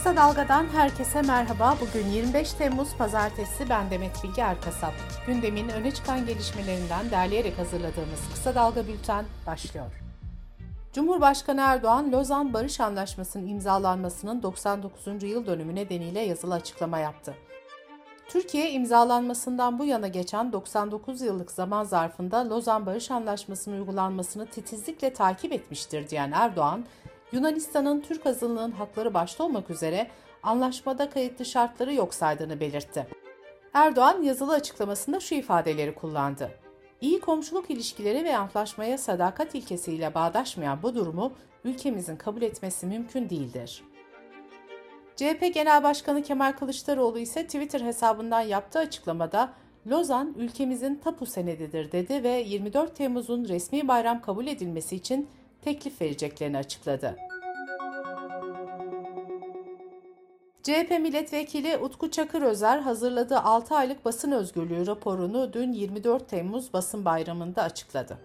Kısa Dalga'dan herkese merhaba. Bugün 25 Temmuz Pazartesi ben Demet Bilge Erkasap. Gündemin öne çıkan gelişmelerinden derleyerek hazırladığımız Kısa Dalga Bülten başlıyor. Cumhurbaşkanı Erdoğan, Lozan Barış Anlaşması'nın imzalanmasının 99. yıl dönümü nedeniyle yazılı açıklama yaptı. Türkiye imzalanmasından bu yana geçen 99 yıllık zaman zarfında Lozan Barış Anlaşması'nın uygulanmasını titizlikle takip etmiştir diyen Erdoğan, Yunanistan'ın Türk azınlığın hakları başta olmak üzere anlaşmada kayıtlı şartları yok saydığını belirtti. Erdoğan yazılı açıklamasında şu ifadeleri kullandı. İyi komşuluk ilişkileri ve antlaşmaya sadakat ilkesiyle bağdaşmayan bu durumu ülkemizin kabul etmesi mümkün değildir. CHP Genel Başkanı Kemal Kılıçdaroğlu ise Twitter hesabından yaptığı açıklamada Lozan ülkemizin tapu senedidir dedi ve 24 Temmuz'un resmi bayram kabul edilmesi için teklif vereceklerini açıkladı. CHP milletvekili Utku Çakırözer hazırladığı 6 aylık basın özgürlüğü raporunu dün 24 Temmuz basın bayramında açıkladı.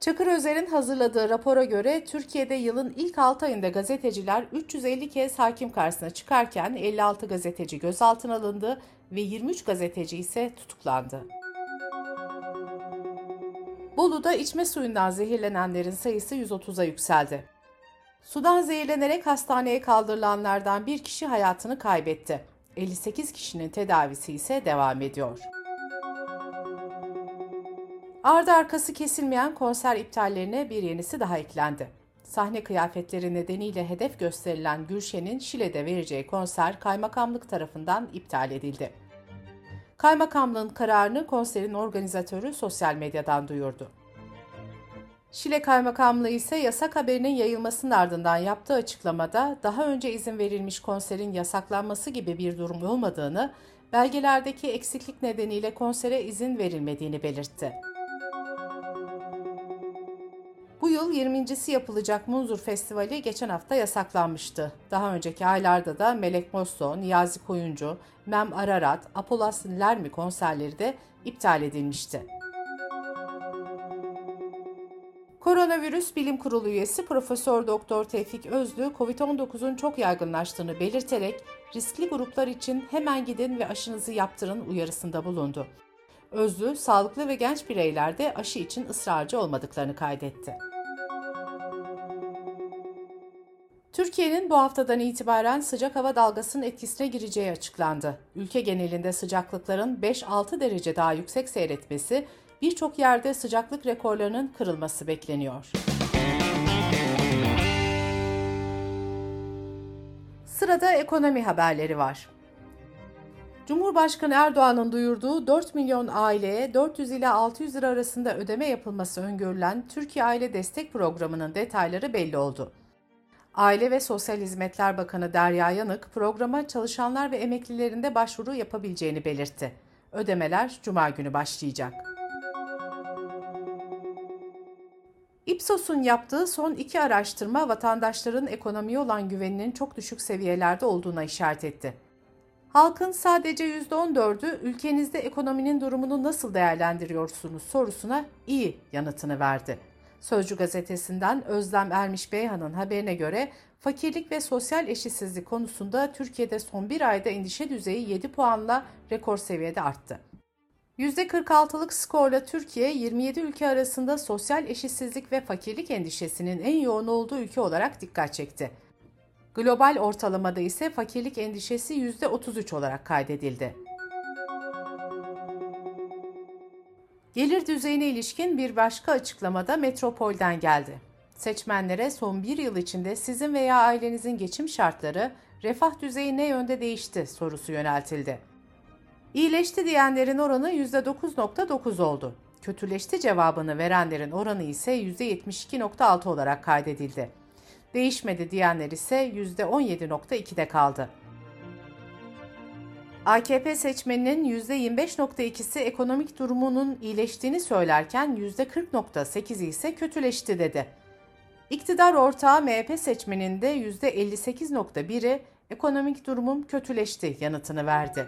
Çakırözer'in hazırladığı rapora göre Türkiye'de yılın ilk 6 ayında gazeteciler 350 kez hakim karşısına çıkarken 56 gazeteci gözaltına alındı ve 23 gazeteci ise tutuklandı. Bolu'da içme suyundan zehirlenenlerin sayısı 130'a yükseldi. Sudan zehirlenerek hastaneye kaldırılanlardan bir kişi hayatını kaybetti. 58 kişinin tedavisi ise devam ediyor. Ardı arkası kesilmeyen konser iptallerine bir yenisi daha eklendi. Sahne kıyafetleri nedeniyle hedef gösterilen Gülşen'in Şile'de vereceği konser kaymakamlık tarafından iptal edildi. Kaymakamlığın kararını konserin organizatörü sosyal medyadan duyurdu. Şile Kaymakamlığı ise yasak haberinin yayılmasının ardından yaptığı açıklamada daha önce izin verilmiş konserin yasaklanması gibi bir durum olmadığını, belgelerdeki eksiklik nedeniyle konsere izin verilmediğini belirtti. Yıl 20.si yapılacak Munzur Festivali geçen hafta yasaklanmıştı. Daha önceki aylarda da Melek Mosso, Niyazi Koyuncu, Mem Ararat, Apolas Lermi konserleri de iptal edilmişti. Koronavirüs Bilim Kurulu üyesi Profesör Doktor Tevfik Özlü, COVID-19'un çok yaygınlaştığını belirterek riskli gruplar için hemen gidin ve aşınızı yaptırın uyarısında bulundu. Özlü, sağlıklı ve genç bireylerde aşı için ısrarcı olmadıklarını kaydetti. Türkiye'nin bu haftadan itibaren sıcak hava dalgasının etkisine gireceği açıklandı. Ülke genelinde sıcaklıkların 5-6 derece daha yüksek seyretmesi, birçok yerde sıcaklık rekorlarının kırılması bekleniyor. Sırada ekonomi haberleri var. Cumhurbaşkanı Erdoğan'ın duyurduğu 4 milyon aileye 400 ila 600 lira arasında ödeme yapılması öngörülen Türkiye Aile Destek Programı'nın detayları belli oldu. Aile ve Sosyal Hizmetler Bakanı Derya Yanık programa çalışanlar ve emeklilerin de başvuru yapabileceğini belirtti. Ödemeler cuma günü başlayacak. Ipsos'un yaptığı son iki araştırma vatandaşların ekonomiye olan güveninin çok düşük seviyelerde olduğuna işaret etti. Halkın sadece %14'ü ülkenizde ekonominin durumunu nasıl değerlendiriyorsunuz sorusuna iyi yanıtını verdi. Sözcü gazetesinden Özlem Ermiş Beyhan'ın haberine göre fakirlik ve sosyal eşitsizlik konusunda Türkiye'de son bir ayda endişe düzeyi 7 puanla rekor seviyede arttı. %46'lık skorla Türkiye 27 ülke arasında sosyal eşitsizlik ve fakirlik endişesinin en yoğun olduğu ülke olarak dikkat çekti. Global ortalamada ise fakirlik endişesi %33 olarak kaydedildi. Gelir düzeyine ilişkin bir başka açıklamada Metropol'den geldi. Seçmenlere son bir yıl içinde sizin veya ailenizin geçim şartları, refah düzeyi ne yönde değişti sorusu yöneltildi. İyileşti diyenlerin oranı %9.9 oldu. Kötüleşti cevabını verenlerin oranı ise %72.6 olarak kaydedildi. Değişmedi diyenler ise %17.2'de kaldı. AKP seçmeninin %25.2'si ekonomik durumunun iyileştiğini söylerken %40.8'i ise kötüleşti dedi. İktidar ortağı MHP seçmeninde %58.1'i ekonomik durumum kötüleşti yanıtını verdi.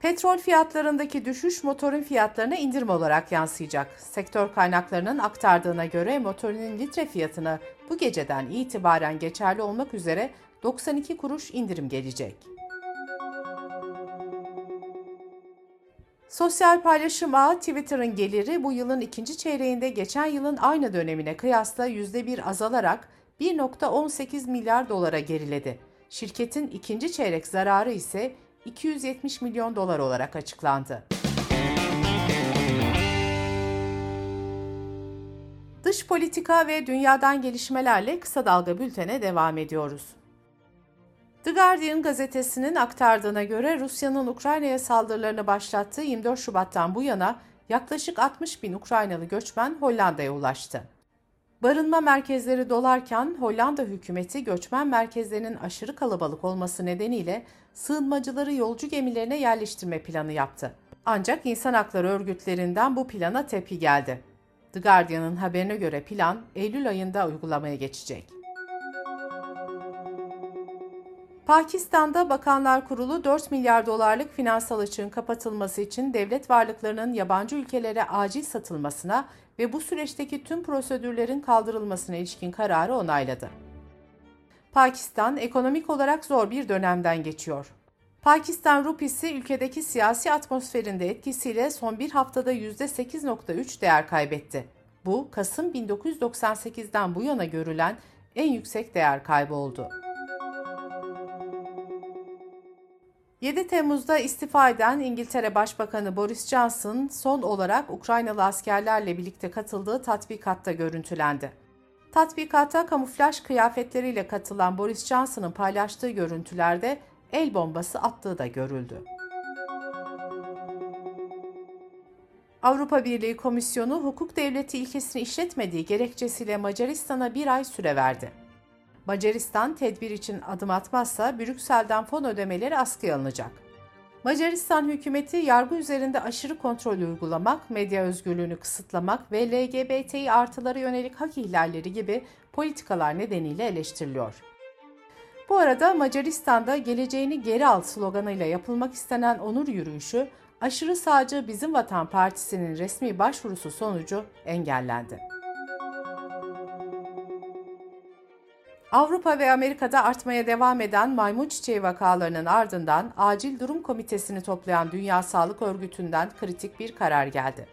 Petrol fiyatlarındaki düşüş motorun fiyatlarına indirim olarak yansıyacak. Sektör kaynaklarının aktardığına göre motorinin litre fiyatına bu geceden itibaren geçerli olmak üzere 92 kuruş indirim gelecek. Sosyal paylaşım ağı Twitter'ın geliri bu yılın ikinci çeyreğinde geçen yılın aynı dönemine kıyasla %1 azalarak 1.18 milyar dolara geriledi. Şirketin ikinci çeyrek zararı ise 270 milyon dolar olarak açıklandı. Dış politika ve dünyadan gelişmelerle kısa dalga bültene devam ediyoruz. The Guardian gazetesinin aktardığına göre Rusya'nın Ukrayna'ya saldırılarını başlattığı 24 Şubat'tan bu yana yaklaşık 60 bin Ukraynalı göçmen Hollanda'ya ulaştı. Barınma merkezleri dolarken Hollanda hükümeti göçmen merkezlerinin aşırı kalabalık olması nedeniyle sığınmacıları yolcu gemilerine yerleştirme planı yaptı. Ancak insan hakları örgütlerinden bu plana tepki geldi. The Guardian'ın haberine göre plan Eylül ayında uygulamaya geçecek. Pakistan'da Bakanlar Kurulu 4 milyar dolarlık finansal açığın kapatılması için devlet varlıklarının yabancı ülkelere acil satılmasına ve bu süreçteki tüm prosedürlerin kaldırılmasına ilişkin kararı onayladı. Pakistan ekonomik olarak zor bir dönemden geçiyor. Pakistan rupisi ülkedeki siyasi atmosferinde etkisiyle son bir haftada %8.3 değer kaybetti. Bu, Kasım 1998'den bu yana görülen en yüksek değer kaybı oldu. 7 Temmuz'da istifa eden İngiltere Başbakanı Boris Johnson son olarak Ukraynalı askerlerle birlikte katıldığı tatbikatta görüntülendi. Tatbikata kamuflaj kıyafetleriyle katılan Boris Johnson'ın paylaştığı görüntülerde el bombası attığı da görüldü. Avrupa Birliği Komisyonu hukuk devleti ilkesini işletmediği gerekçesiyle Macaristan'a bir ay süre verdi. Macaristan tedbir için adım atmazsa Brüksel'den fon ödemeleri askıya alınacak. Macaristan hükümeti yargı üzerinde aşırı kontrol uygulamak, medya özgürlüğünü kısıtlamak ve LGBTİ artıları yönelik hak ihlalleri gibi politikalar nedeniyle eleştiriliyor. Bu arada Macaristan'da geleceğini geri al sloganıyla yapılmak istenen onur yürüyüşü, aşırı sağcı Bizim Vatan Partisi'nin resmi başvurusu sonucu engellendi. Avrupa ve Amerika'da artmaya devam eden maymun çiçeği vakalarının ardından Acil Durum Komitesini toplayan Dünya Sağlık Örgütü'nden kritik bir karar geldi.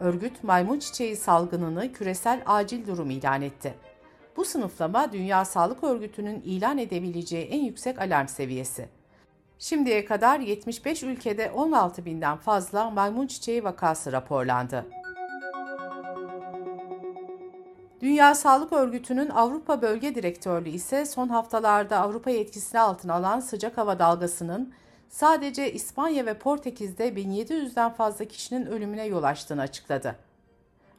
Örgüt, maymun çiçeği salgınını küresel acil durum ilan etti. Bu sınıflama Dünya Sağlık Örgütü'nün ilan edebileceği en yüksek alarm seviyesi. Şimdiye kadar 75 ülkede 16 binden fazla maymun çiçeği vakası raporlandı. Dünya Sağlık Örgütü'nün Avrupa Bölge Direktörlüğü ise son haftalarda Avrupa etkisini altına alan sıcak hava dalgasının sadece İspanya ve Portekiz'de 1700'den fazla kişinin ölümüne yol açtığını açıkladı.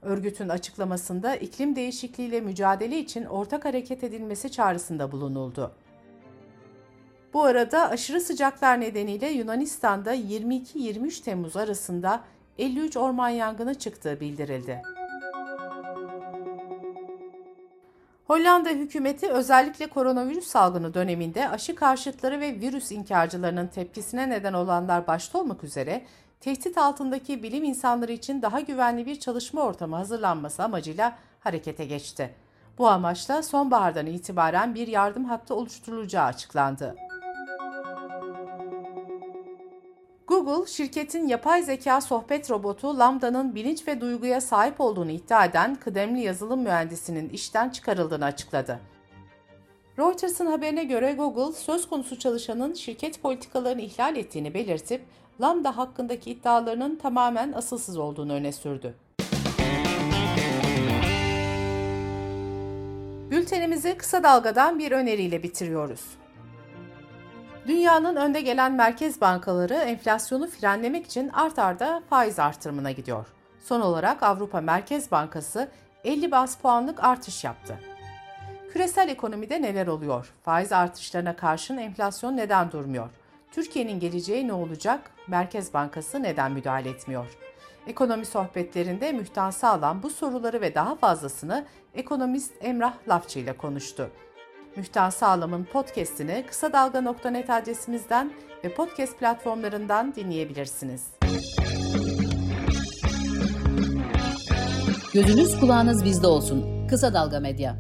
Örgütün açıklamasında iklim değişikliğiyle mücadele için ortak hareket edilmesi çağrısında bulunuldu. Bu arada aşırı sıcaklar nedeniyle Yunanistan'da 22-23 Temmuz arasında 53 orman yangını çıktığı bildirildi. Hollanda hükümeti özellikle koronavirüs salgını döneminde aşı karşıtları ve virüs inkarcılarının tepkisine neden olanlar başta olmak üzere tehdit altındaki bilim insanları için daha güvenli bir çalışma ortamı hazırlanması amacıyla harekete geçti. Bu amaçla sonbahardan itibaren bir yardım hattı oluşturulacağı açıklandı. Google, şirketin yapay zeka sohbet robotu Lambda'nın bilinç ve duyguya sahip olduğunu iddia eden kıdemli yazılım mühendisinin işten çıkarıldığını açıkladı. Reuters'ın haberine göre Google, söz konusu çalışanın şirket politikalarını ihlal ettiğini belirtip, Lambda hakkındaki iddialarının tamamen asılsız olduğunu öne sürdü. Bültenimizi kısa dalgadan bir öneriyle bitiriyoruz. Dünyanın önde gelen merkez bankaları enflasyonu frenlemek için art arda faiz artırımına gidiyor. Son olarak Avrupa Merkez Bankası 50 bas puanlık artış yaptı. Küresel ekonomide neler oluyor? Faiz artışlarına karşın enflasyon neden durmuyor? Türkiye'nin geleceği ne olacak? Merkez Bankası neden müdahale etmiyor? Ekonomi sohbetlerinde Mühtan Sağlam bu soruları ve daha fazlasını ekonomist Emrah Lafçı ile konuştu. Mühtan Sağlam'ın podcast'ini kısa dalga.net adresimizden ve podcast platformlarından dinleyebilirsiniz. Gözünüz kulağınız bizde olsun. Kısa Dalga Medya.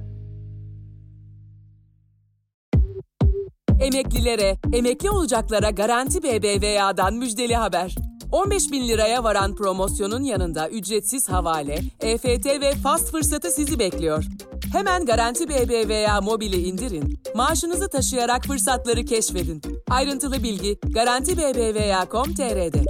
Emeklilere, emekli olacaklara Garanti BBVA'dan müjdeli haber. 15 bin liraya varan promosyonun yanında ücretsiz havale, EFT ve fast fırsatı sizi bekliyor. Hemen Garanti BBVA mobili indirin, maaşınızı taşıyarak fırsatları keşfedin. Ayrıntılı bilgi Garanti BBVA.com.tr'de.